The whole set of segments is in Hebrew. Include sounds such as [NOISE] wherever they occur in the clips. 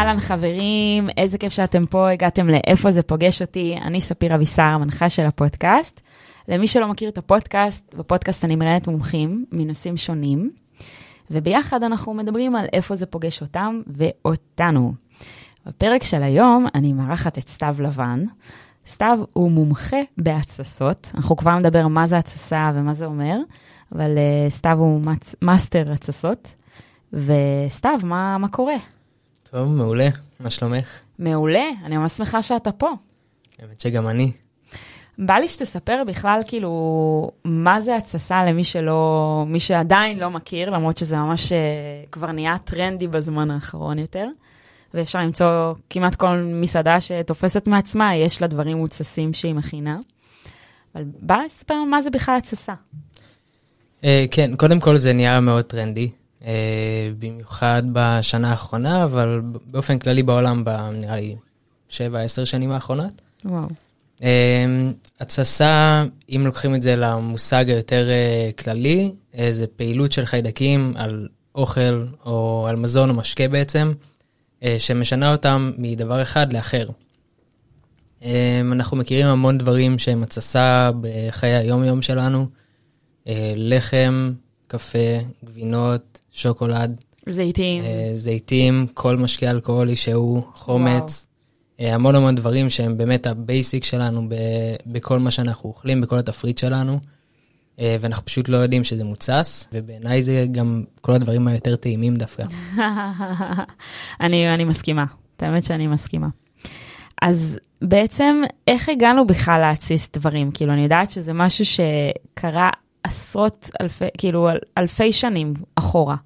אהלן חברים, איזה כיף שאתם פה, הגעתם לאיפה זה פוגש אותי. אני ספיר אבישר, המנחה של הפודקאסט. למי שלא מכיר את הפודקאסט, בפודקאסט אני מראיינת מומחים מנושאים שונים, וביחד אנחנו מדברים על איפה זה פוגש אותם ואותנו. בפרק של היום אני מארחת את סתיו לבן. סתיו הוא מומחה בהתססות, אנחנו כבר נדבר מה זה התססה ומה זה אומר, אבל uh, סתיו הוא מאסטר התססות. וסתיו, מה, מה קורה? טוב, מעולה, מה שלומך? מעולה, אני ממש שמחה שאתה פה. האמת שגם אני. בא לי שתספר בכלל, כאילו, מה זה התססה למי שלא, מי שעדיין לא מכיר, למרות שזה ממש uh, כבר נהיה טרנדי בזמן האחרון יותר. ואפשר למצוא כמעט כל מסעדה שתופסת מעצמה, יש לה דברים מותססים שהיא מכינה. אבל בא לי לספר מה זה בכלל התססה. Uh, כן, קודם כל זה נהיה מאוד טרנדי. Uh, במיוחד בשנה האחרונה, אבל באופן כללי בעולם, נראה לי 7-10 שנים האחרונות. וואו. Uh, התססה, אם לוקחים את זה למושג היותר uh, כללי, זה פעילות של חיידקים על אוכל או על מזון או משקה בעצם, שמשנה אותם מדבר אחד לאחר. אנחנו מכירים המון דברים שהם התססה בחיי היום-יום שלנו, לחם, קפה, גבינות, שוקולד. זיתים. אה, זיתים, כל משקה אלכוהולי שהוא, חומץ. אה, המון המון דברים שהם באמת ה basic שלנו ב, בכל מה שאנחנו אוכלים, בכל התפריט שלנו. אה, ואנחנו פשוט לא יודעים שזה מותסס, ובעיניי זה גם כל הדברים היותר טעימים דווקא. [LAUGHS] אני, אני מסכימה, את האמת שאני מסכימה. אז בעצם, איך הגענו בכלל להתסיס דברים? כאילו, אני יודעת שזה משהו שקרה עשרות אלפי, כאילו אלפי שנים אחורה.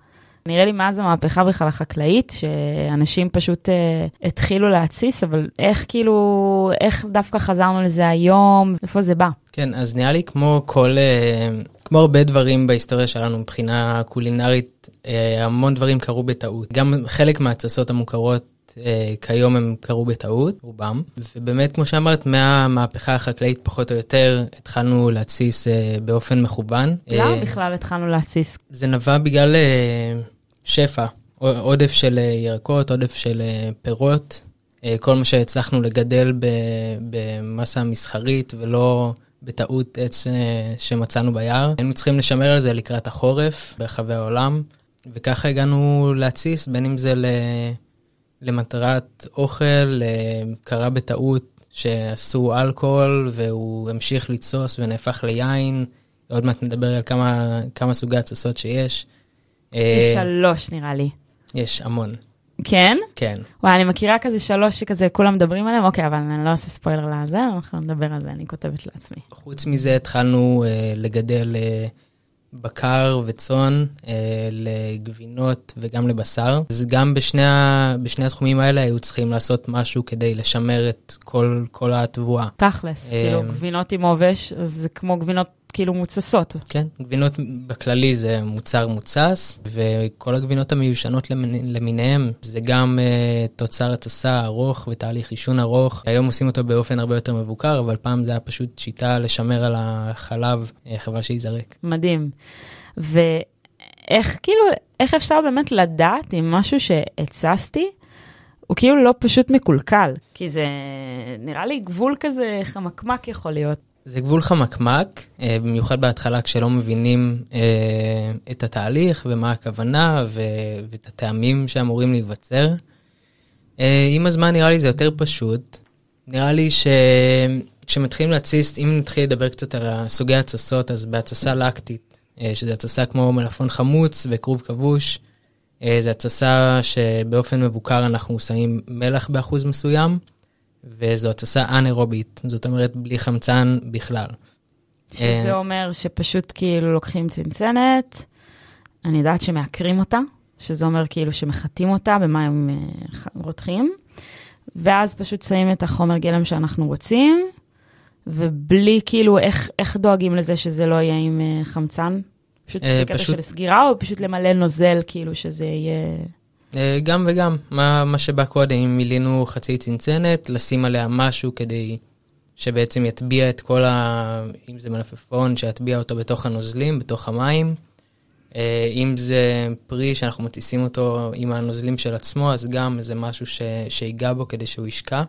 נראה לי מאז המהפכה בכלל החקלאית, שאנשים פשוט אה, התחילו להתסיס, אבל איך כאילו, איך דווקא חזרנו לזה היום, איפה זה בא? כן, אז נראה לי כמו כל, אה, כמו הרבה דברים בהיסטוריה שלנו מבחינה קולינרית, אה, המון דברים קרו בטעות. גם חלק מההתססות המוכרות אה, כיום הם קרו בטעות, רובם. ובאמת, כמו שאמרת, מהמהפכה החקלאית פחות או יותר, התחלנו להתסיס אה, באופן מכוון. למה אה, בכלל התחלנו להתסיס? זה נבע בגלל שפע, עודף של ירקות, עודף של פירות, כל מה שהצלחנו לגדל במסה מסחרית ולא בטעות עץ שמצאנו ביער. היינו צריכים לשמר על זה לקראת החורף ברחבי העולם, וככה הגענו להתסיס, בין אם זה ל... למטרת אוכל, אה, קרה בטעות שעשו אלכוהול והוא המשיך לתסוס ונהפך ליין. עוד מעט נדבר על כמה, כמה סוגי התססות שיש. יש אה, שלוש נראה לי. יש המון. כן? כן. וואי, אני מכירה כזה שלוש שכזה כולם מדברים עליהם, אוקיי, אבל אני לא עושה ספוילר לזה, אנחנו נדבר על זה, אני כותבת לעצמי. חוץ מזה התחלנו uh, לגדל uh, בקר וצאן אה, לגבינות וגם לבשר. אז גם בשני, ה, בשני התחומים האלה היו צריכים לעשות משהו כדי לשמר את כל, כל התבואה. תכלס, אה, כאילו גבינות עם עובש, זה כמו גבינות כאילו מוצסות. כן, גבינות בכללי זה מוצר מוצס, וכל הגבינות המיושנות למיניהם זה גם uh, תוצר התסה ארוך ותהליך עישון ארוך. היום עושים אותו באופן הרבה יותר מבוקר, אבל פעם זה היה פשוט שיטה לשמר על החלב, uh, חבל שייזרק. מדהים. ואיך כאילו, איך אפשר באמת לדעת אם משהו שהתססתי, הוא כאילו לא פשוט מקולקל, כי זה נראה לי גבול כזה חמקמק יכול להיות. זה גבול חמקמק, אה, במיוחד בהתחלה כשלא מבינים אה, את התהליך ומה הכוונה ואת הטעמים שאמורים להיווצר. אה, עם הזמן נראה לי זה יותר פשוט. נראה לי שכשמתחילים להתסיס, אם נתחיל לדבר קצת על סוגי התססות, אז בהתססה לקטית, שזה התססה כמו מלפון חמוץ וכרוב כבוש, זה התססה שבאופן מבוקר אנחנו שמים מלח באחוז מסוים. וזו התססה אנאירובית, זאת אומרת בלי חמצן בכלל. שזה אה, אומר שפשוט כאילו לוקחים צנצנת, אני יודעת שמעקרים אותה, שזה אומר כאילו שמחטאים אותה במים אה, רותחים, ואז פשוט שמים את החומר גלם שאנחנו רוצים, ובלי כאילו, איך, איך דואגים לזה שזה לא יהיה עם אה, חמצן? פשוט בקטע. של סגירה, או פשוט למלא נוזל, כאילו שזה יהיה... אה, גם וגם, מה, מה שבא קודם, אם מילינו חצי צנצנת, לשים עליה משהו כדי שבעצם יטביע את כל ה... אם זה מלפפון, שיטביע אותו בתוך הנוזלים, בתוך המים. אה, אם זה פרי שאנחנו מטיסים אותו עם הנוזלים של עצמו, אז גם זה משהו ש, שיגע בו כדי שהוא ישקע.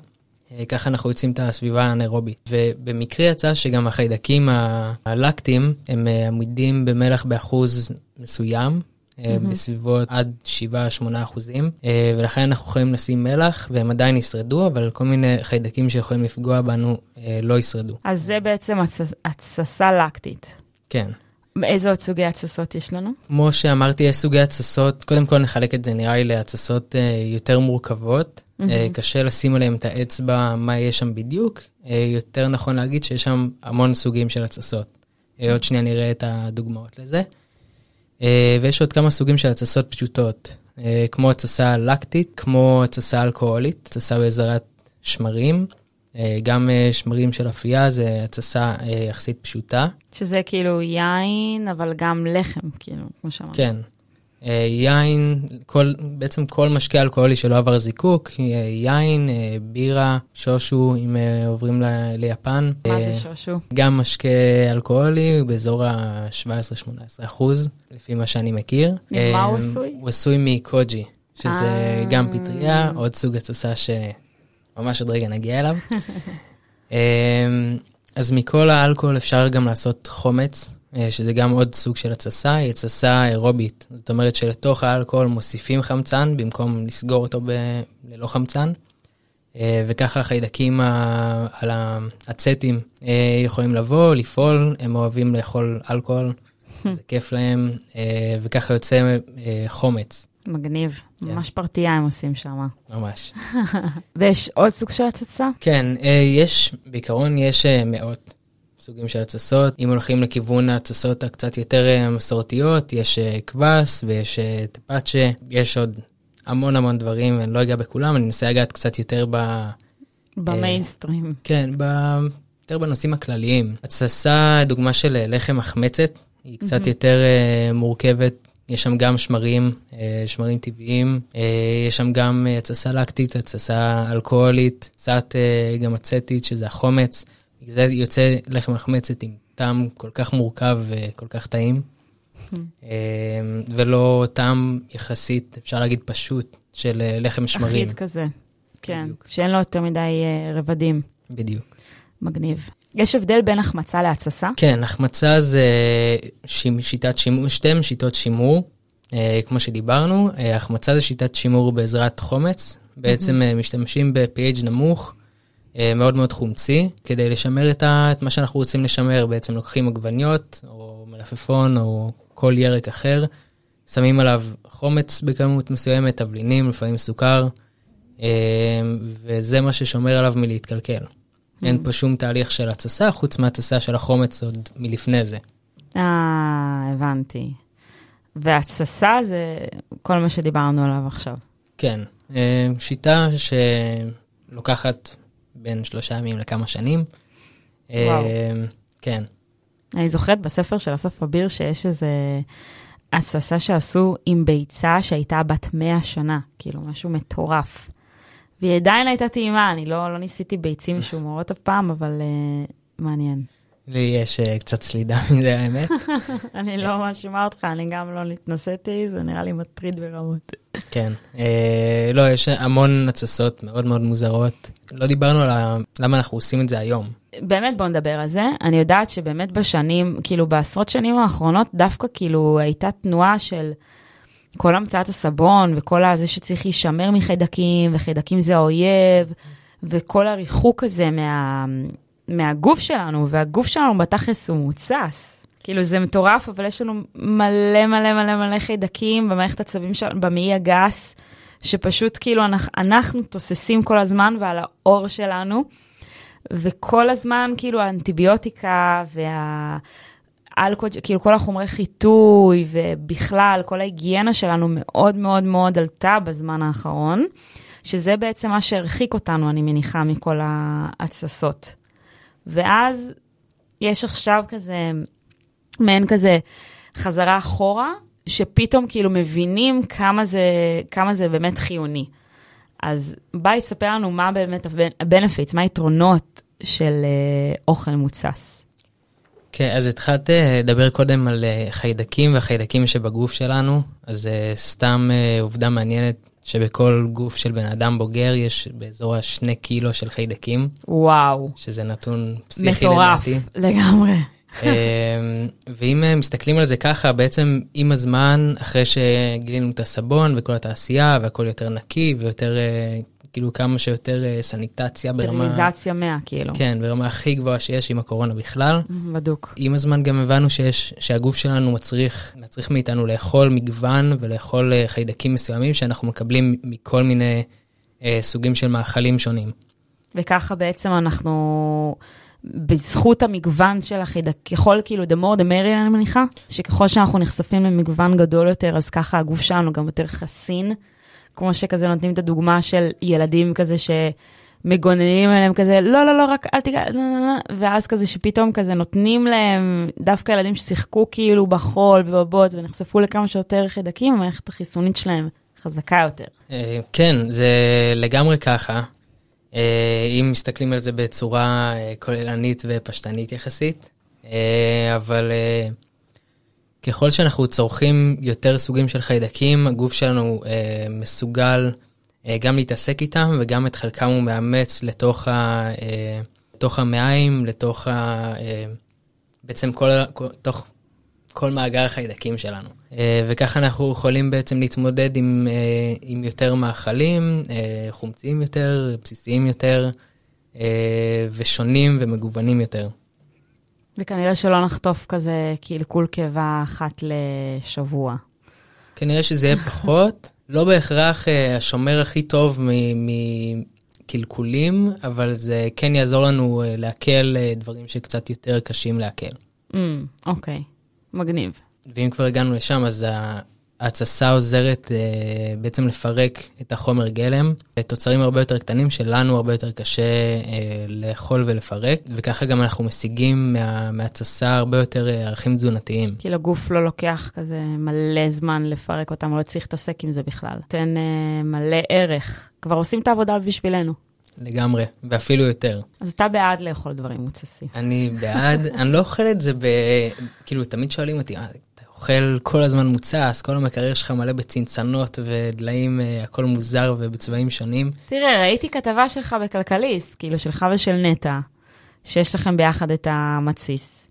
אה, ככה אנחנו יוצאים את הסביבה האנאירובית. ובמקרה יצא שגם החיידקים הלקטיים הם עמידים במלח באחוז מסוים, mm-hmm. בסביבות עד 7-8 אחוזים, ולכן אנחנו יכולים לשים מלח והם עדיין ישרדו, אבל כל מיני חיידקים שיכולים לפגוע בנו לא ישרדו. אז זה בעצם התססה לקטית. כן. איזה עוד סוגי התססות יש לנו? כמו שאמרתי, יש סוגי התססות, קודם כל נחלק את זה נראה לי להתססות אה, יותר מורכבות. Mm-hmm. אה, קשה לשים עליהם את האצבע מה יש שם בדיוק. אה, יותר נכון להגיד שיש שם המון סוגים של התססות. אה, עוד שנייה נראה את הדוגמאות לזה. אה, ויש עוד כמה סוגים של התססות פשוטות, אה, כמו התססה לקטית, כמו התססה אלכוהולית, התססה בעזרת שמרים. אה, גם שמרים של אפייה זה התססה יחסית פשוטה. שזה כאילו יין, אבל גם לחם, כאילו, כמו שאמרת. כן. יין, כל, בעצם כל משקה אלכוהולי שלא עבר זיקוק, יין, בירה, שושו, אם עוברים ל, ליפן. מה זה שושו? גם משקה אלכוהולי, באזור ה-17-18 אחוז, לפי מה שאני מכיר. ממה הוא עשוי? הוא עשוי מקוג'י, שזה גם פטריה, עוד סוג התססה ש... ממש עוד רגע נגיע אליו. [LAUGHS] אז מכל האלכוהול אפשר גם לעשות חומץ, אה, שזה גם עוד סוג של התססה, היא התססה אירובית. זאת אומרת שלתוך האלכוהול מוסיפים חמצן במקום לסגור אותו ב- ללא חמצן. אה, וככה החיידקים על האצטים אה, יכולים לבוא, לפעול, הם אוהבים לאכול אלכוהול, [LAUGHS] זה כיף להם, וככה יוצא חומץ. מגניב, כן. ממש פרטייה הם עושים שם. ממש. [LAUGHS] ויש עוד סוג של הצצה? כן, אה, יש, בעיקרון יש אה, מאות סוגים של הצצות. אם הולכים לכיוון ההצצות הקצת יותר אה, מסורתיות, יש קבס ויש טפאצ'ה, יש עוד המון המון דברים, אני לא אגע בכולם, אני אנסה לגעת קצת יותר ב... במיינסטרים. כן, ב... יותר בנושאים הכלליים. התססה, דוגמה של לחם מחמצת, היא קצת יותר מורכבת יש שם גם שמרים, אה, שמרים טבעיים, אה, יש שם גם אה, התססה לקטית, התססה אלכוהולית, קצת גם אצטית, שזה החומץ. זה יוצא לחם מחמצת עם טעם כל כך מורכב וכל כך טעים, ולא טעם יחסית, אפשר להגיד פשוט, של לחם שמרים. אחיד כזה, כן, בדיוק. שאין לו יותר מדי רבדים. בדיוק. מגניב. יש הבדל בין החמצה להתססה? כן, החמצה זה שיטת שימור, שתיהן שיטות שימור, אה, כמו שדיברנו. אה, החמצה זה שיטת שימור בעזרת חומץ. בעצם mm-hmm. משתמשים ב-pH נמוך, מאוד מאוד חומצי, כדי לשמר את, ה, את מה שאנחנו רוצים לשמר. בעצם לוקחים עגבניות, או מלפפון, או כל ירק אחר, שמים עליו חומץ בכמות מסוימת, תבלינים, לפעמים סוכר, וזה מה ששומר עליו מלהתקלקל. אין פה שום תהליך של התססה, חוץ מהתססה של החומץ עוד מלפני זה. אה, הבנתי. והתססה זה כל מה שדיברנו עליו עכשיו. כן, אה, שיטה שלוקחת בין שלושה ימים לכמה שנים. אה, וואו. כן. אני זוכרת בספר של אסף אביר שיש איזה התססה שעשו עם ביצה שהייתה בת 100 שנה, כאילו משהו מטורף. והיא עדיין הייתה טעימה, אני לא, לא ניסיתי ביצים משומרות אף פעם, אבל uh, מעניין. לי יש uh, קצת סלידה [LAUGHS] מזה, האמת. [LAUGHS] אני לא מאשימה אותך, אני גם לא התנסיתי, זה נראה לי מטריד ברמות. [LAUGHS] כן, uh, לא, יש המון התססות מאוד מאוד מוזרות. לא דיברנו על. למה אנחנו עושים את זה היום. באמת בוא נדבר על זה. אני יודעת שבאמת בשנים, כאילו בעשרות שנים האחרונות, דווקא כאילו הייתה תנועה של... כל המצאת הסבון וכל הזה שצריך להישמר מחיידקים, וחיידקים זה האויב, וכל הריחוק הזה מה, מהגוף שלנו, והגוף שלנו בתכלס הוא מוצס. כאילו זה מטורף, אבל יש לנו מלא מלא מלא מלא חיידקים במערכת הצבים שלנו, במעי הגס, שפשוט כאילו אנחנו, אנחנו תוססים כל הזמן ועל האור שלנו, וכל הזמן כאילו האנטיביוטיקה וה... אלכוהול, כאילו כל החומרי חיטוי ובכלל, כל ההיגיינה שלנו מאוד מאוד מאוד עלתה בזמן האחרון, שזה בעצם מה שהרחיק אותנו, אני מניחה, מכל ההתססות. ואז יש עכשיו כזה, מעין כזה חזרה אחורה, שפתאום כאילו מבינים כמה זה, כמה זה באמת חיוני. אז ביי, ספר לנו מה באמת ה-benefits, מה היתרונות של uh, אוכל מוצס. כן, אז התחלת אה, לדבר קודם על אה, חיידקים והחיידקים שבגוף שלנו, אז אה, סתם אה, עובדה מעניינת שבכל גוף של בן אדם בוגר יש באזור השני קילו של חיידקים, וואו, שזה נתון פסיכי מטורף, לדעתי. לגמרי. אמ, ואם אה, מסתכלים על זה ככה, בעצם עם הזמן, אחרי שגילינו את הסבון וכל התעשייה והכל יותר נקי ויותר, אה, כאילו כמה שיותר אה, סניטציה ברמה... סטריליזציה 100, כאילו. כן, ברמה הכי גבוהה שיש עם הקורונה בכלל. בדוק. עם הזמן גם הבנו שיש, שהגוף שלנו מצריך, מצריך מאיתנו לאכול מגוון ולאכול אה, חיידקים מסוימים שאנחנו מקבלים מכל מיני אה, סוגים של מאכלים שונים. וככה בעצם אנחנו, בזכות המגוון של החידק, ככל כאילו, the more the merrier אני מניחה, שככל שאנחנו נחשפים למגוון גדול יותר, אז ככה הגוף שלנו גם יותר חסין. כמו שכזה נותנים את הדוגמה של ילדים כזה שמגוננים עליהם כזה, לא, לא, לא, רק אל תיגע, לא, לא, לא, ואז כזה שפתאום כזה נותנים להם, דווקא ילדים ששיחקו כאילו בחול ובבוץ ונחשפו לכמה שיותר חידקים, המערכת החיסונית שלהם חזקה יותר. אה, כן, זה לגמרי ככה. אה, אם מסתכלים על זה בצורה אה, כוללנית ופשטנית יחסית, אבל ככל שאנחנו צורכים יותר סוגים של חיידקים, הגוף שלנו אה, מסוגל אה, גם להתעסק איתם וגם את חלקם הוא מאמץ לתוך, ה, אה, לתוך המעיים, לתוך ה... אה, בעצם כל, כל, תוך כל מאגר החיידקים שלנו. אה, וככה אנחנו יכולים בעצם להתמודד עם, אה, עם יותר מאכלים, אה, חומציים יותר, בסיסיים יותר, אה, ושונים ומגוונים יותר. וכנראה שלא נחטוף כזה קלקול קיבה אחת לשבוע. כנראה שזה יהיה פחות, לא בהכרח אה, השומר הכי טוב מקלקולים, אבל זה כן יעזור לנו אה, לעכל אה, דברים שקצת יותר קשים לעכל. Mm, אוקיי, מגניב. ואם כבר הגענו לשם, אז ההתססה עוזרת אה, בעצם לפרק את החומר גלם לתוצרים הרבה יותר קטנים שלנו הרבה יותר קשה אה, לאכול ולפרק, וככה גם אנחנו משיגים מה, מההתססה הרבה יותר אה, ערכים תזונתיים. כי לגוף לא לוקח כזה מלא זמן לפרק אותם, לא צריך להתעסק עם זה בכלל. תן אה, מלא ערך. כבר עושים את העבודה בשבילנו. לגמרי, ואפילו יותר. אז אתה בעד לאכול דברים מוצסים. אני בעד, אני לא אוכל את זה ב... כאילו, תמיד שואלים אותי, "אה, אוכל כל הזמן מוצס, כל המקרר שלך מלא בצנצנות ודליים, אה, הכל מוזר ובצבעים שונים. תראה, ראיתי כתבה שלך בכלכליסט, כאילו שלך ושל נטע, שיש לכם ביחד את המתסיס.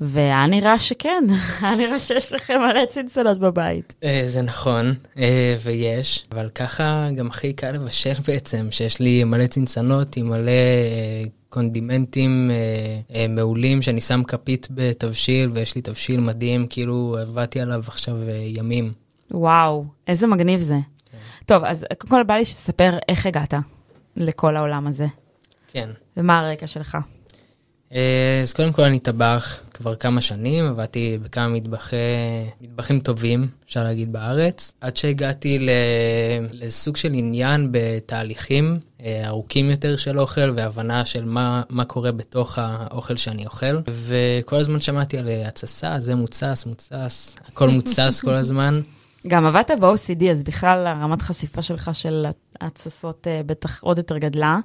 והיה נראה שכן, [LAUGHS] היה נראה שיש לכם מלא צנצנות בבית. אה, זה נכון, אה, ויש, אבל ככה גם הכי קל לבשל בעצם, שיש לי מלא צנצנות עם מלא אה, קונדימנטים אה, אה, מעולים, שאני שם כפית בתבשיל, ויש לי תבשיל מדהים, כאילו עבדתי עליו עכשיו אה, ימים. וואו, איזה מגניב זה. טוב, אז קודם כל בא לי שתספר איך הגעת לכל העולם הזה, כן. ומה הרקע שלך. אה, אז קודם כל אני טבח כבר כמה שנים, עבדתי בכמה מטבחי, מטבחים טובים, אפשר להגיד בארץ, עד שהגעתי ל- לסוג של עניין בתהליכים אה, ארוכים יותר של אוכל והבנה של מה, מה קורה בתוך האוכל שאני אוכל. וכל הזמן שמעתי על אה, התססה, זה מוצס, מוצס, הכל מוצס כל הזמן. [LAUGHS] גם עבדת ב-OCD, אז בכלל הרמת חשיפה שלך של התססות אה, בטח עוד יותר גדלה.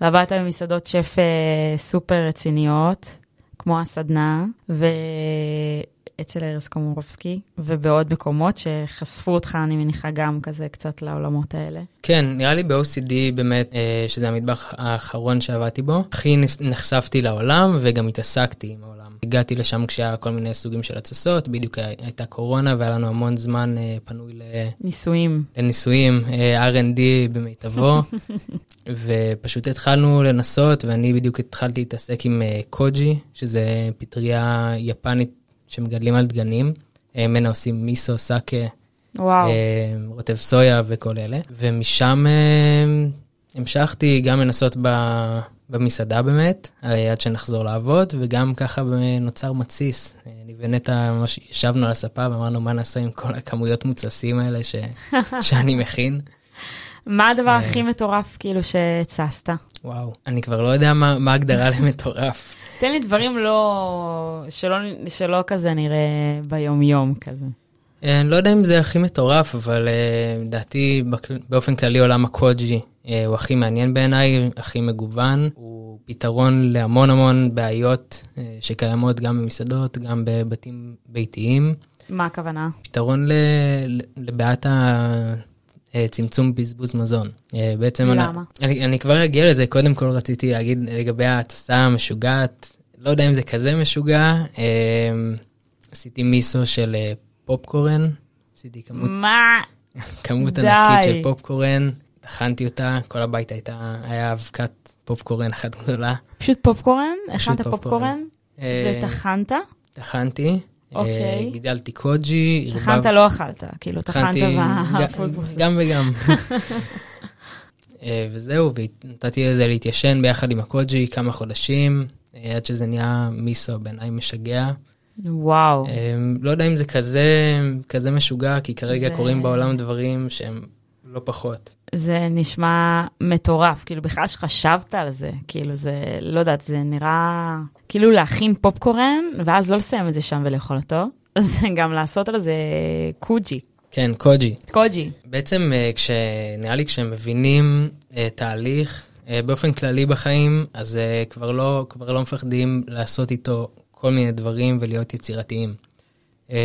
ועבדת במסעדות שף אה, סופר רציניות, כמו הסדנה, ואצל ארז קומורובסקי, ובעוד מקומות שחשפו אותך, אני מניחה, גם כזה קצת לעולמות האלה. כן, נראה לי ב-OCD באמת, אה, שזה המטבח האחרון שעבדתי בו, הכי נחשפתי לעולם וגם התעסקתי עם העולם. הגעתי לשם כשהיה כל מיני סוגים של התססות, בדיוק הי- הייתה קורונה והיה לנו המון זמן אה, פנוי ל- ניסויים. לניסויים, אה, R&D במיטבו, [LAUGHS] ופשוט התחלנו לנסות, ואני בדיוק התחלתי להתעסק עם קוג'י, שזה פטריה יפנית שמגדלים על דגנים. אה, ממנה עושים מיסו, סאקה, וואו. אה, רוטב סויה וכל אלה. ומשם אה, המשכתי גם לנסות ב, במסעדה באמת, עד שנחזור לעבוד, וגם ככה נוצר מתסיס. אני ונטע ממש ישבנו על הספה ואמרנו מה נעשה עם כל הכמויות מוצסים האלה ש, [LAUGHS] שאני מכין. מה הדבר. הכי מטורף, כאילו, שהצסת? וואו, אני כבר לא יודע מה ההגדרה למטורף. תן לי דברים לא... שלא, שלא כזה נראה ביום-יום כזה. אה, אני לא יודע אם זה הכי מטורף, אבל אה, לדעתי באופן כללי עולם הקוג'י הוא הכי מעניין בעיניי, הכי מגוון, הוא פתרון להמון המון בעיות שקיימות גם במסעדות, גם בבתים ביתיים. מה הכוונה? פתרון לבעיית צמצום בזבוז מזון. בעצם למה? אני, אני כבר אגיע לזה, קודם כל רציתי להגיד לגבי ההטסה המשוגעת, לא יודע אם זה כזה משוגע, עשיתי מיסו של פופקורן, עשיתי כמות, מה? [LAUGHS] כמות די. ענקית של פופקורן, טחנתי אותה, כל הבית הייתה, היה אבקת פופקורן אחת גדולה. פשוט פופקורן? הכנת פופקורן? אה, וטחנת? טחנתי, אוקיי. אה, גידלתי קוג'י, טחנת לא אכלת, כאילו טחנת טחנתי בפולפוס. גם וגם. [LAUGHS] אה, וזהו, ונתתי לזה להתיישן ביחד עם הקוג'י כמה חודשים, אה, עד שזה נהיה מיסו בעיניי משגע. וואו. לא יודע אם זה כזה, כזה משוגע, כי כרגע זה- קורים בעולם דברים שהם לא פחות. זה נשמע מטורף, כאילו בכלל שחשבת על זה, כאילו זה, לא יודעת, זה נראה כאילו להכין פופקורן, ואז לא לסיים את זה שם ולאכול אותו, [LAUGHS] זה גם לעשות על זה קוג'י, כן, קוג'י. קוג'י. בעצם אה, כש... נראה לי כשהם מבינים אה, תהליך אה, באופן כללי בחיים, אז כבר, לא, כבר לא מפחדים לעשות איתו כל מיני דברים ולהיות יצירתיים.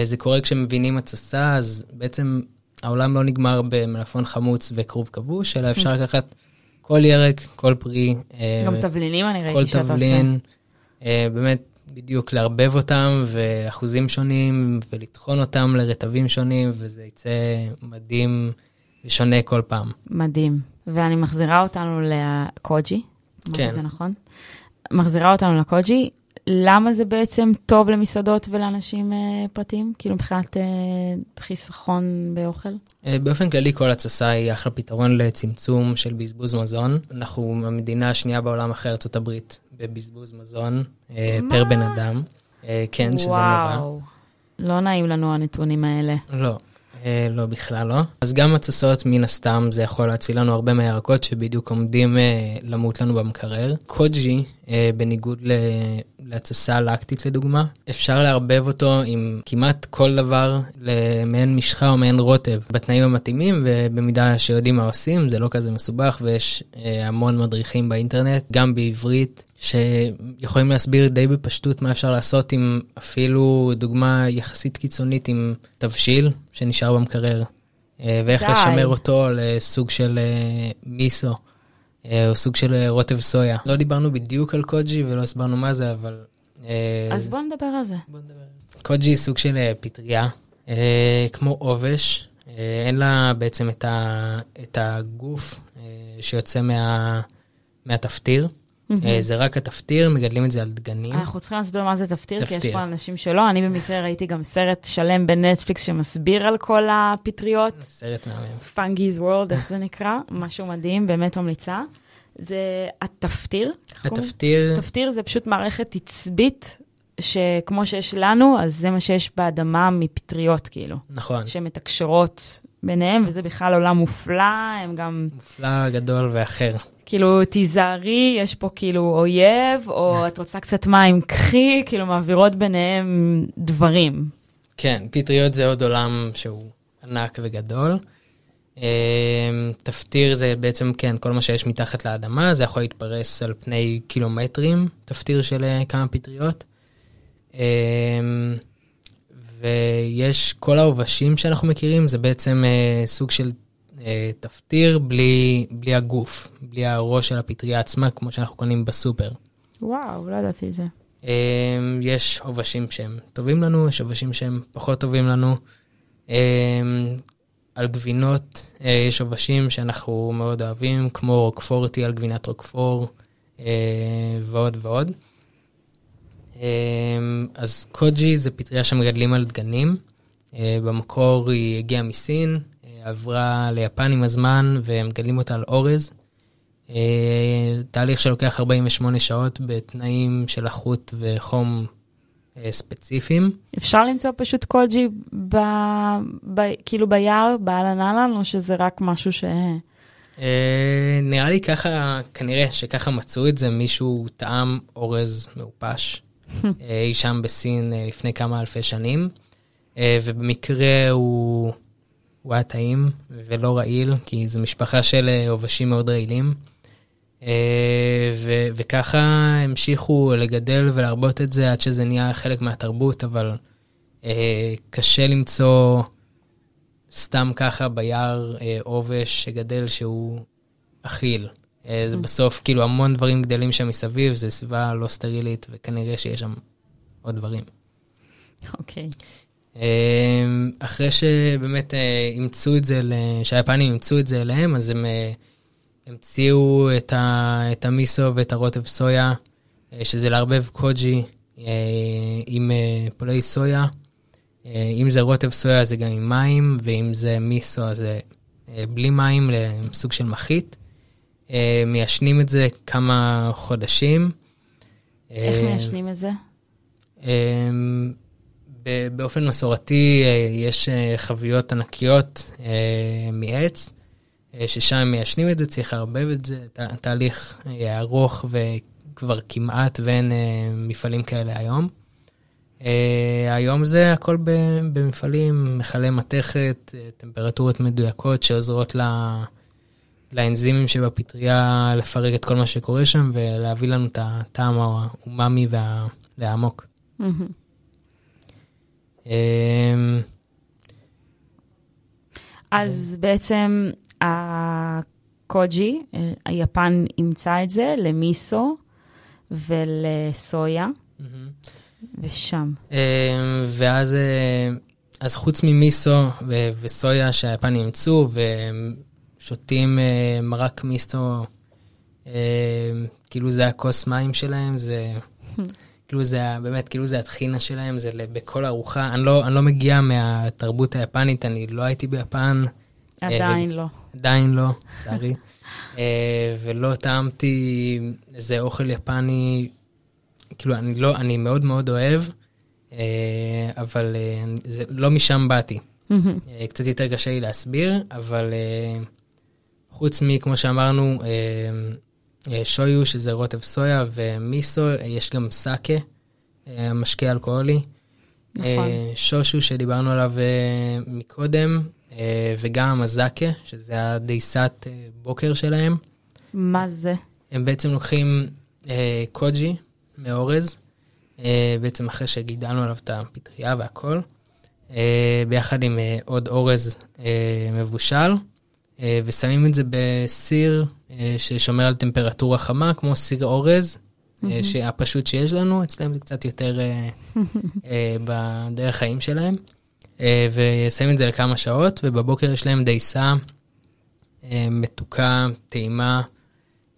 זה קורה כשמבינים התססה, אז בעצם העולם לא נגמר במלפון חמוץ וכרוב כבוש, אלא אפשר לקחת כל ירק, כל פרי, אה, גם תבלינים אני כל ראיתי שאתה עושה. תבלין, אה, באמת בדיוק לערבב אותם ואחוזים שונים ולטחון אותם לרטבים שונים, וזה יצא מדהים ושונה כל פעם. מדהים. ואני מחזירה אותנו לקוג'י, כן. זה נכון? מחזירה אותנו לקוג'י, למה זה בעצם טוב למסעדות ולאנשים אה, פרטיים? כאילו מבחינת אה, חיסכון באוכל? אה, באופן כללי כל התססה היא אחלה פתרון לצמצום של בזבוז מזון. אנחנו המדינה השנייה בעולם אחרי ארצות הברית בבזבוז מזון אה? פר בן אדם. אה, כן, שזה נורא. וואו. לא נעים לנו הנתונים האלה. לא, לא בכלל לא. אז גם התססות מן הסתם זה יכול להציל לנו הרבה מהירקות שבדיוק עומדים אה, למות לנו במקרר. קוג'י, אה, בניגוד להתססה לקטית לדוגמה, אפשר לערבב אותו עם כמעט כל דבר למעין משחה או מעין רוטב בתנאים המתאימים ובמידה שיודעים מה עושים, זה לא כזה מסובך ויש אה, המון מדריכים באינטרנט, גם בעברית. שיכולים להסביר די בפשטות מה אפשר לעשות עם אפילו דוגמה יחסית קיצונית עם תבשיל שנשאר במקרר, אה, ואיך די. לשמר אותו לסוג של אה, מיסו, אה, או סוג של רוטב סויה. לא דיברנו בדיוק על קוג'י ולא הסברנו מה זה, אבל... אז בוא נדבר על זה. בוא נדבר. קוג'י היא סוג של פטריה, כמו עובש, אין לה בעצם את, ה, את הגוף שיוצא מה, מהתפטיר. אה, זה רק התפטיר, מגדלים את זה על דגנים. אנחנו צריכים להסביר מה זה תפטיר, כי יש. פה אנשים שלא. אני במקרה ראיתי גם סרט שלם בנטפליקס שמסביר על כל הפטריות. סרט מהמם. פאנגיז וורלד, איך זה נקרא? משהו מדהים, באמת ממליצה. זה התפטיר. התפטיר, תפטיר זה פשוט מערכת עצבית, שכמו שיש לנו, אז זה מה שיש באדמה מפטריות, כאילו. נכון, שמתקשרות ביניהם, וזה בכלל עולם מופלא, הם גם, מופלא, גדול ואחר. כאילו, תיזהרי, יש פה כאילו אויב, או את רוצה קצת מים, קחי, כאילו, מעבירות ביניהם דברים. כן, פטריות זה עוד עולם שהוא ענק וגדול. אה, תפטיר זה בעצם, כן, כל מה שיש מתחת לאדמה, זה יכול להתפרס על פני קילומטרים, תפטיר של אה, כמה פטריות. אה, ויש כל העובשים שאנחנו מכירים, זה בעצם אה, סוג של אה, תפטיר בלי, בלי הגוף, בלי הראש של הפטריה עצמה, כמו שאנחנו קונים בסופר. וואו, לא ידעתי את זה. אמ, יש עובשים שהם טובים לנו, יש עובשים שהם פחות טובים לנו. אמ, על גבינות אה, יש עובשים שאנחנו מאוד אוהבים, כמו רוקפורטי על גבינת רוקפור, אה, ועוד ועוד. אמ, אז קוג'י זה פטריה שמגדלים על דגנים. אה, במקור היא הגיעה מסין, אה, עברה ליפן עם הזמן, ומגדלים אותה על אורז. אה, תהליך שלוקח 48 שעות בתנאים של לחות וחום ספציפיים. אפשר למצוא פשוט קוג'י ב... ב... כאילו ביער, באהלן אהלן, או שזה רק משהו ש... אה, נראה לי ככה, כנראה שככה מצאו את זה, מישהו טעם אורז מעופש אי שם בסין אה, לפני כמה אלפי שנים, אה, ובמקרה הוא הוא היה טעים ולא רעיל, כי זו משפחה של אה, עובשים מאוד רעילים. אה, ו- וככה המשיכו לגדל ולהרבות את זה עד שזה נהיה חלק מהתרבות, אבל אה, קשה למצוא סתם ככה ביער אה, עובש שגדל שהוא אכיל. אה, זה Mm. בסוף, כאילו, המון דברים גדלים שם מסביב, זו סביבה לא סטרילית, וכנראה שיש שם עוד דברים. אוקיי. אה, אחרי שבאמת אה, אימצו את זה, שהיפנים אימצו את זה אליהם, אז הם המציאו את, ה, את המיסו ואת הרוטב סויה, שזה לערבב קוג'י עם פולי סויה. אם זה רוטב סויה זה גם עם מים, ואם זה מיסו אז זה בלי מים, לסוג של מחית. אה, מיישנים את זה כמה חודשים. איך אה, מיישנים את זה? ב- באופן מסורתי אה, יש אה, חביות ענקיות אה, מעץ, אה, ששם מיישנים את זה, צריך לערבב את זה, ת- תהליך אה, ארוך וכבר כמעט ואין אה, מפעלים כאלה היום. אה, היום זה הכל במפעלים, מכלי מתכת, אה, טמפרטורות מדויקות שעוזרות ל- לאנזימים שבפטריה לפרק את כל מה שקורה שם ולהביא לנו את הטעם האומאמי וה- והעמוק. אמ, אז בעצם הקוג'י, היפן אימצה את זה למיסו ולסויה, ושם. אמ, ואז אה, אז חוץ ממיסו וסויה שהיפנים אימצו, שותים אה, מרק מיסו, אה, כאילו זה הכוס מים שלהם, זה כאילו זה באמת, כאילו זה הטחינה שלהם, זה בכל ארוחה. אני לא, אני לא מגיע מהתרבות היפנית, אני לא הייתי ביפן, עדיין לא. עדיין לא, לצערי. אה, ולא טעמתי איזה אוכל יפני, כאילו, אני לא, אני מאוד מאוד אוהב, אה, אבל אה, זה, לא משם באתי. אה, קצת יותר קשה לי להסביר, אבל אה, חוץ מכמו שאמרנו, אה, אה, שויו, שזה רוטב סויה, ומיסו, אה, יש גם סאקה, משקה אלכוהולי. נכון. שושו, שדיברנו עליו מקודם, וגם הזאקה, שזה הדייסת בוקר שלהם. מה זה? הם בעצם לוקחים קוג'י מאורז, בעצם אחרי שגידלנו עליו את הפטריה והכל, ביחד עם עוד אורז מבושל, ושמים את זה בסיר אה, ששומר על טמפרטורה חמה, כמו סיר אורז, אה, שהפשוט שיש לנו, אצלם זה קצת יותר אה, אה, בדרך חיים שלהם, אה, ושמים את זה לכמה שעות, ובבוקר יש להם דייסה אה, מתוקה, טעימה.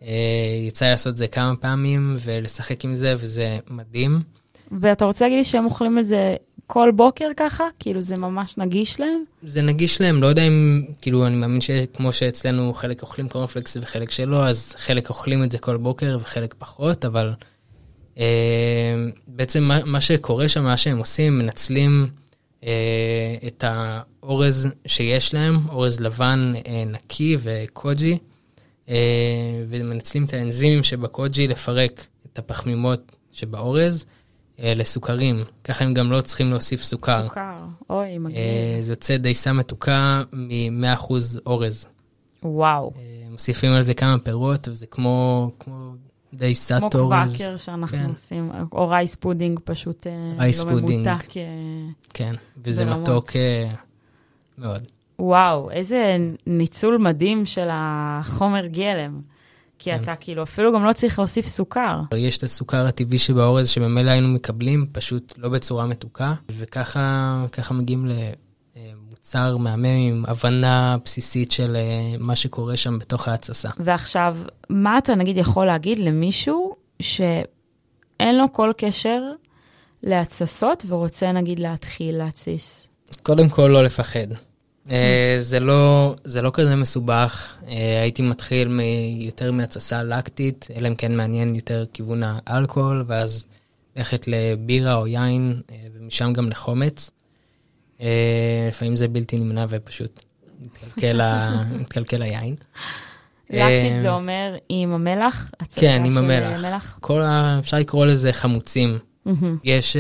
אה, יצא לעשות את זה כמה פעמים ולשחק עם זה, וזה מדהים. ואתה רוצה להגיד לי שהם אוכלים את זה כל בוקר ככה? כאילו זה ממש נגיש להם? זה נגיש להם, לא יודע אם, כאילו, אני מאמין שכמו שאצלנו חלק אוכלים קורנפלקס וחלק שלא, אז חלק אוכלים את זה כל בוקר וחלק פחות, אבל אה, בעצם מה, מה שקורה שם, מה שהם עושים, מנצלים אה, את האורז שיש להם, אורז לבן אה, נקי וקוג'י, אה, ומנצלים את האנזימים שבקוג'י לפרק את הפחמימות שבאורז לסוכרים. ככה הם גם לא צריכים להוסיף סוכר. סוכר. אוי, מגניב. אה, זה יוצא דייסה מתוקה מ-100% אורז. וואו. אה, מוסיפים על זה כמה פירות, וזה כמו, כמו דייסת כמו אורז. קוואקר שאנחנו כן. עושים, או rice pudding פשוט אה, rice לא pudding. ממותק. אה, כן, וזה ברמות. מתוק אה, מאוד. וואו, איזה ניצול מדהים של החומר גלם. כי כן. אתה כאילו אפילו גם לא צריך להוסיף סוכר. יש את הסוכר הטבעי שבאורז שממילא היינו מקבלים, פשוט לא בצורה מתוקה, וככה ככה מגיעים למוצר מהמם עם הבנה בסיסית של אה, מה שקורה שם בתוך ההתססה. ועכשיו, מה אתה נגיד יכול להגיד למישהו שאין לו כל קשר להתססות ורוצה נגיד להתחיל להתסיס? קודם כל, לא לפחד. אה, זה לא, זה לא כזה מסובך, אה, הייתי מתחיל מ- יותר מהתססה לקטית, אלא אם כן מעניין יותר כיוון האלכוהול, ואז ללכת לבירה או יין, אה, ומשם גם לחומץ. לפעמים זה בלתי נמנע ופשוט מתקלקל, [LAUGHS] היין. לקטית זה אומר עם המלח? כן, עם המלח. אפשר לקרוא לזה חמוצים. יש,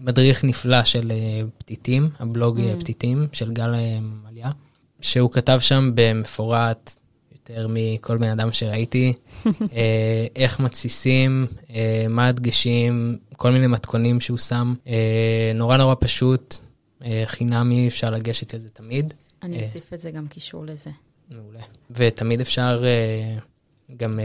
מדריך נפלא של אה, פתיתים, הבלוג אה, Mm. פתיתים של גל אה, מליה, שהוא כתב שם במפורט יותר מכל בן אדם שראיתי, [LAUGHS] אה, איך מתסיסים, אה, מה הדגשים, כל מיני מתכונים שהוא שם, אה, נורא נורא פשוט, אה, חינמי, אפשר לגשת לזה תמיד. אני אה. אוסיף את זה גם קישור לזה. מעולה. ותמיד אפשר אה, גם אה,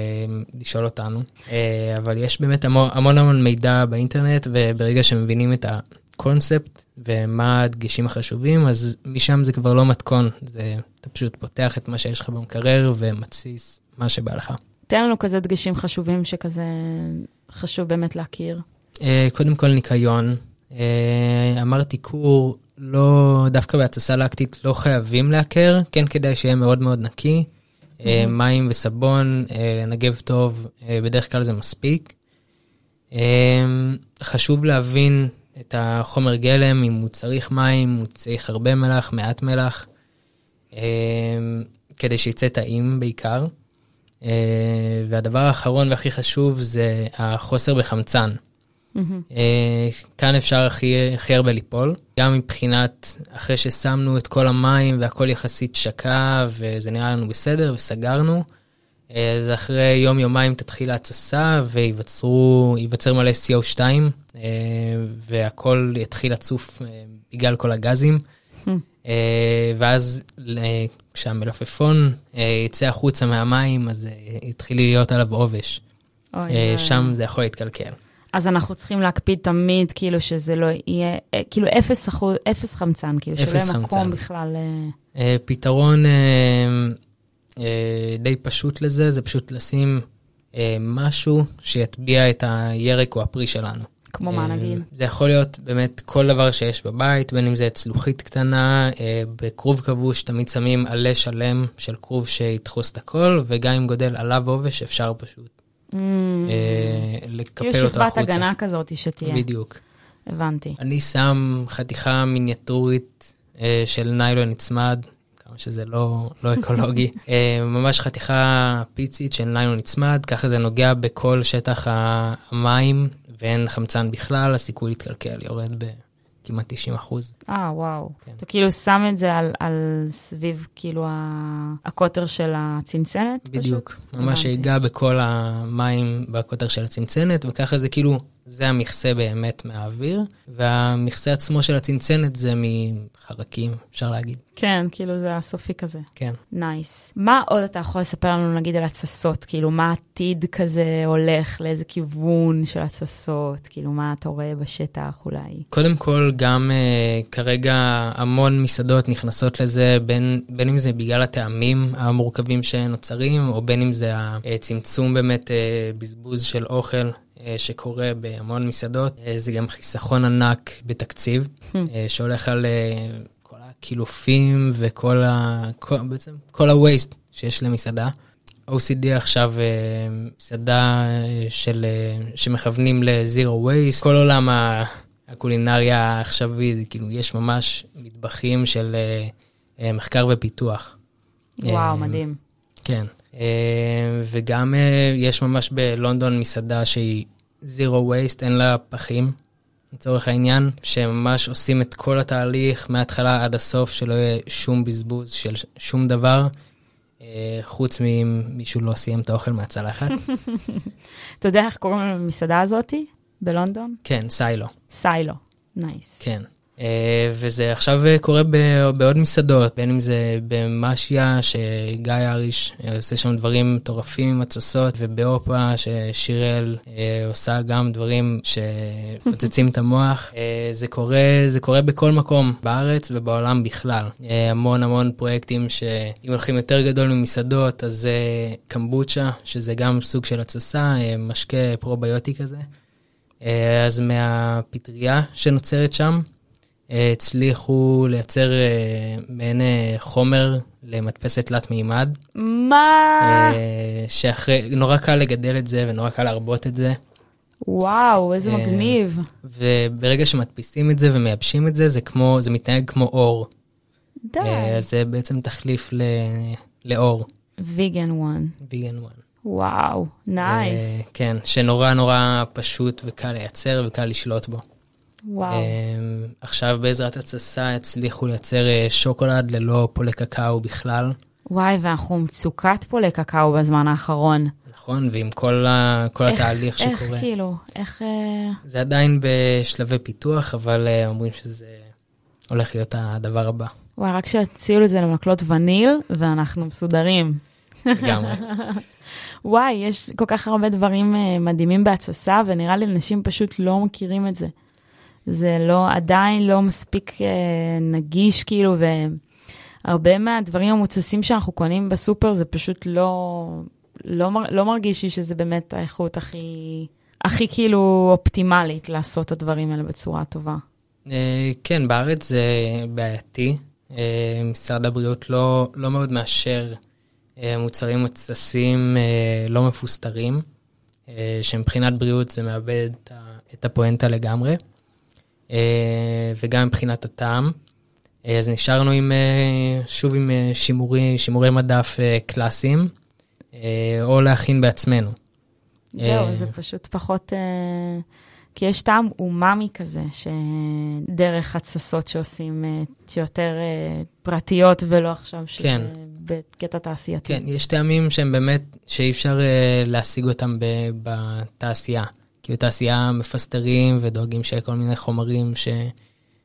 לשאול אותנו, אה, אבל יש באמת המון המון המון מידע באינטרנט, וברגע שמבינים את הקונספט ומה הדגשים החשובים, אז משם זה כבר לא מתכון, זה, אתה פשוט פותח את מה שיש לך במקרר ומתסיס מה שבא לך. תן לנו כזה דגשים חשובים שכזה חשוב באמת להכיר. אה, קודם כל ניקיון. אה, אמרתי קור, לא, דווקא בהתססה לקטית לא חייבים לעקר, כן כדאי שיהיה מאוד מאוד נקי. אה, מים וסבון, אה, לנגב טוב, אה, בדרך כלל זה מספיק. אה, חשוב להבין את החומר גלם, אם הוא צריך מים, הוא צריך הרבה מלח, מעט מלח, אה, כדי שיצא טעים בעיקר. אה, והדבר האחרון והכי חשוב זה החוסר בחמצן. אה, כאן אפשר הכי, הכי הרבה ליפול, גם מבחינת אחרי ששמנו את כל המים והכל יחסית שקע וזה נראה לנו בסדר וסגרנו, אה, אז אחרי יום-יומיים תתחיל ההתססה וייווצר מלא CO2 אה, והכל יתחיל לצוף בגלל כל הגזים. אה, ואז כשהמלפפון יצא החוצה מהמים, אז יתחיל להיות עליו עובש. שם זה יכול להתקלקל. אז אנחנו צריכים להקפיד תמיד, כאילו שזה לא יהיה, אה, כאילו אפס אחוז, אפס חמצן, כאילו שלא אפס יהיה מקום. בכלל. אה, אה, פתרון אה, אה, די פשוט לזה, זה פשוט לשים אה, משהו שיטביע את הירק או הפרי שלנו. כמו מה אה, נגיד? זה יכול להיות באמת כל דבר שיש בבית, בין אם זה צלוחית קטנה, בכרוב כבוש תמיד שמים עלה שלם של כרוב שידחוס את הכל, וגם אם גודל עליו עובש, אפשר פשוט Mm, אה, לקפל כאילו אותו שכבת החוצה. הגנה כזאת שתהיה. בדיוק. הבנתי. אני שם חתיכה מיניאטורית אה, של ניילון נצמד, כמה שזה לא, לא [LAUGHS] אקולוגי, אה, ממש חתיכה פיצית של ניילון נצמד, ככה זה נוגע בכל שטח המים ואין חמצן בכלל, הסיכוי להתקלקל יורד בכמעט 90 אחוז. אה, וואו. כן. אתה כאילו שם את זה על, על סביב, כאילו, הקוטר של הצנצנת? פשוט? בדיוק, ממש הבנתי. שיגע בכל המים בקוטר של הצנצנת, וככה זה כאילו, זה המכסה באמת מהאוויר, והמכסה עצמו של הצנצנת זה מחרקים, אפשר להגיד, כן, כאילו זה הסופי כזה. כן. nice. מה עוד אתה יכול לספר לנו, נגיד, על התססות? כאילו, מה העתיד כזה הולך, לאיזה כיוון של התססות? כאילו, מה אתה רואה בשטח אולי? קודם כל, גם uh, כרגע המון מסעדות נכנסות לזה, בין, בין אם זה בגלל הטעמים המורכבים שנוצרים, או בין אם זה הצמצום באמת uh, בזבוז של אוכל שקורה בהמון מסעדות. Uh, זה גם חיסכון ענק בתקציב, uh, שהולך על כל הקילופים וכל ה... כל, בעצם כל ה-waste שיש למסעדה. OCD עכשיו אה, מסעדה אה, של, אה, שמכוונים ל-Zero Waste, כל עולם הקולינריה העכשווי, כאילו, יש ממש מטבחים של אה, אה, מחקר ופיתוח. וואו, אה, מדהים. כן. אה, וגם אה, יש ממש בלונדון מסעדה שהיא Zero Waste, אין לה פחים, לצורך העניין, שממש עושים את כל התהליך מההתחלה עד הסוף, שלא יהיה שום בזבוז של שום דבר, אה, חוץ מאם מישהו לא סיים את האוכל מהצלחת. [LAUGHS] אתה יודע איך קוראים למסעדה הזאתי בלונדון? כן, סיילו, סיילו. נייס. כן. אה, וזה עכשיו אה, קורה בעוד מסעדות, בין אם זה במשיה, שגיא אריש אה, עושה שם דברים מטורפים עם התססות, ובאופה, ששיראל אה, עושה גם דברים שפוצצים את המוח. זה קורה, זה קורה בכל מקום, בארץ ובעולם בכלל. המון המון פרויקטים שאם הולכים יותר גדול ממסעדות, אז זה קמבוצ'ה, שזה גם סוג של התססה, משקה פרוביוטי כזה. אז מהפטריה שנוצרת שם, הצליחו לייצר אה, מעין אה, חומר למדפסת תלת מימד, מה? אה, שאחרי, נורא קל לגדל את זה ונורא קל להרבות את זה, וואו, איזה מגניב. וברגע שמדפיסים את זה ומייבשים את זה, זה כמו, זה מתנהג כמו אור. די. זה בעצם תחליף ל, לעור, vegan one. vegan one. וואו, nice. אה, כן, שנורא נורא פשוט וקל לייצר וקל לשלוט בו. וואו. אמ, עכשיו בעזרת התססה הצליחו לייצר אה, שוקולד ללא פולי קקאו בכלל, וואי, ואנחנו במצוקת פה לקקאו בזמן האחרון. נכון? ועם כל, ה, כל איך- התהליך שקורה. איך כאילו, איך... אה, זה עדיין בשלבי פיתוח, אבל אה, אומרים שזה הולך להיות הדבר הבא, וואי, רק שיציעו לזה למקלות וניל, ואנחנו מסודרים. לגמרי. [LAUGHS] וואי, יש כל כך הרבה דברים מדהימים בהתססה, ונראה לי אנשים פשוט לא מכירים את זה. זה לא, עדיין לא מספיק אה, נגיש, כאילו, והרבה מהדברים המוצסים שאנחנו קונים בסופר, זה פשוט לא, לא, לא מרגיש לי שזה באמת האיכות הכי, הכי כאילו אופטימלית לעשות את הדברים האלה בצורה טובה. אה, כן, בארץ זה בעייתי. אה, משרד הבריאות לא, לא מאוד מאשר מוצרים מוצסים לא מפוסטרים, שמבחינת בריאות זה מאבד את הפואנטה לגמרי, וגם מבחינת הטעם. אה, אז נשארנו עם, אה, שוב עם אה, שימורי, שימורי מדף אה, קלאסיים, אה, או להכין בעצמנו. זהו, אה, זה פשוט פחות... אה, כי יש טעם אומאמי כזה, שדרך התססות שעושים, אה, שיותר אה, פרטיות, ולא עכשיו שזה כן. בקטע תעשייתי. כן, יש טעמים שהם באמת, שאי אפשר להשיג אותם בתעשייה. כי בתעשייה מפסטרים ודואגים שיהיה כל מיני חומרים ש,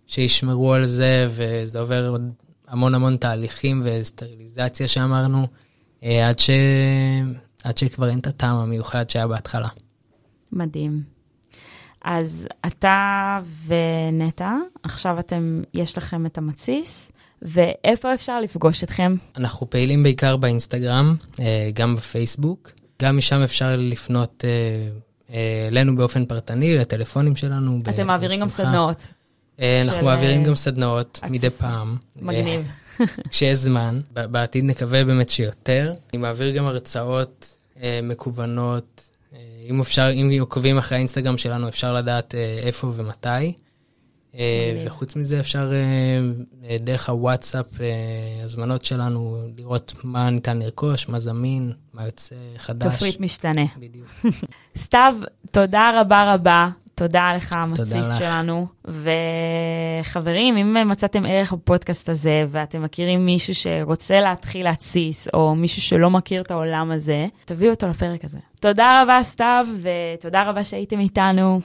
שישמרו על זה, וזה עובר עוד המון המון תהליכים וסטריליזציה שאמרנו, uh, עד, ש, עד שכבר אין את הטעם המיוחד שהיה בהתחלה. מדהים. אז אתה ונטע, עכשיו אתם, יש לכם את המתסיס, ואיפה אפשר לפגוש אתכם? אנחנו פעילים בעיקר באינסטגרם, אה, גם בפייסבוק. גם משם אפשר לפנות אה, אה, אלינו באופן פרטני, לטלפונים שלנו. אתם מעבירים גם. סדנאות. אה, אנחנו מעבירים אה, גם סדנאות מדי. פעם. מגניב. אה, כשיש זמן. בעתיד נקווה באמת שיותר. אני מעביר גם הרצאות אה, מקוונות. אה, אם אפשר, אם עוקבים אחרי האינסטגרם שלנו, אפשר לדעת אה, איפה ומתי. אה. וחוץ מזה אפשר אה, אה, דרך הוואטסאפ, הזמנות שלנו, לראות מה ניתן לרכוש, מה זמין, מה יוצא חדש. תפריט משתנה. בדיוק. [LAUGHS] סתיו, תודה רבה רבה. תודה לך, המתסיס. שלנו. וחברים, אם מצאתם ערך בפודקאסט הזה, ואתם מכירים מישהו שרוצה להתחיל להתסיס, או מישהו שלא מכיר את העולם הזה, תביאו אותו לפרק הזה. תודה רבה, סתיו, ותודה רבה שהייתם איתנו.